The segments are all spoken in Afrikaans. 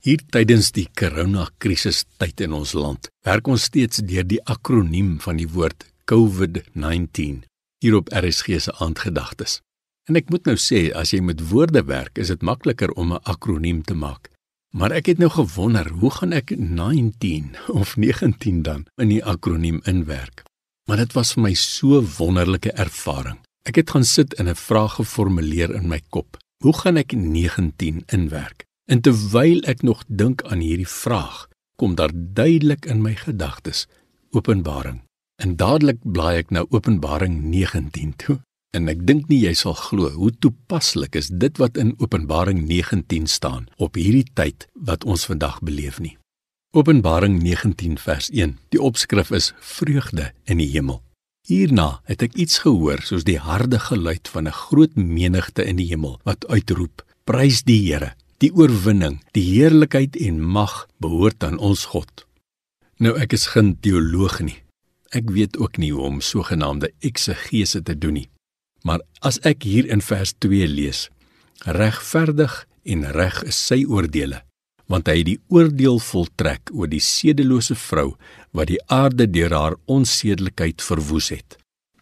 Hier tydens die koronakrisis tyd in ons land, werk ons steeds deur die akroniem van die woord COVID-19 hier op RSG se aandgedagtes. En ek moet nou sê, as jy met woorde werk, is dit makliker om 'n akroniem te maak. Maar ek het nou gewonder, hoe gaan ek 19 of 19 dan in die akroniem inwerk? Maar dit was vir my so wonderlike ervaring. Ek het gaan sit en 'n vraag geformuleer in my kop. Hoe gaan ek 19 inwerk? En terwyl ek nog dink aan hierdie vraag, kom daar duidelik in my gedagtes Openbaring. En dadelik blaai ek nou Openbaring 19 toe. En ek dink nie jy sal glo hoe toepaslik is dit wat in Openbaring 19 staan op hierdie tyd wat ons vandag beleef nie. Openbaring 19 vers 1. Die opskrif is vreugde in die hemel. Hierna het ek iets gehoor soos die harde geluid van 'n groot menigte in die hemel wat uitroep: Prys die Here, Die oorwinning, die heerlikheid en mag behoort aan ons God. Nou ek is geen teoloog nie. Ek weet ook nie hoe om sogenaamde eksegese te doen nie. Maar as ek hier in vers 2 lees, regverdig en reg is sy oordeele, want hy het die oordeel voltrek oor die sedelose vrou wat die aarde deur haar onsedelikheid verwoes het.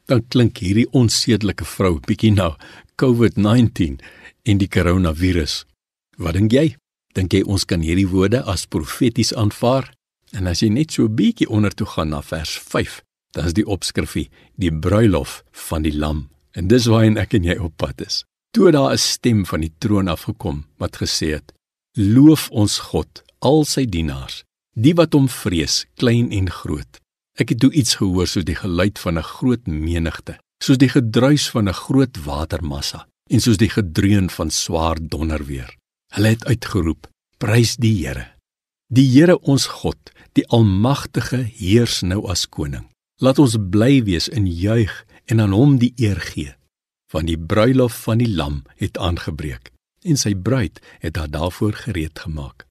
Dan klink hierdie onsedelike vrou bietjie na COVID-19 en die koronavirus. Wat dink jy? Dink jy ons kan hierdie woorde as profeties aanvaar? En as jy net so 'n bietjie onder toe gaan na vers 5, dan is die opskrifie die bruilof van die lam. En dis waarheen ek en jy op pad is. Toe daar 'n stem van die troon af gekom wat gesê het: Loof ons God, al sy dienaars, die wat hom vrees, klein en groot. Ek het toe iets gehoor soos die geluid van 'n groot menigte, soos die gedruis van 'n groot watermassa en soos die gedreun van swaar donderweer. Hulle het uitgeroep: Prys die Here. Die Here ons God, die Almagtige, heers nou as koning. Laat ons bly wees en juig en aan hom die eer gee. Want die bruilof van die lam het aangebreek en sy bruid het haar daarvoor gereed gemaak.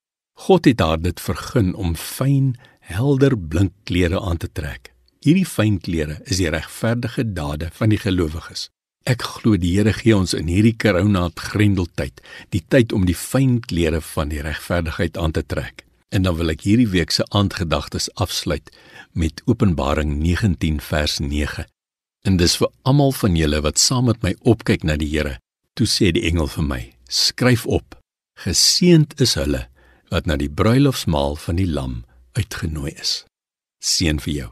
God het haar dit vergun om fyn, helder blink klere aan te trek. Hierdie fyn klere is die regverdige dade van die gelowiges. Ek glo die Here gee ons in hierdie korona grendeltyd die tyd om die fyn klere van die regverdigheid aan te trek. En dan wil ek hierdie week se aandgedagtes afsluit met Openbaring 19 vers 9. En dis vir almal van julle wat saam met my opkyk na die Here. Toe sê die engel vir my: Skryf op: Geseend is hulle wat na die bruilofsmaal van die Lam uitgenooi is. Seën vir jou.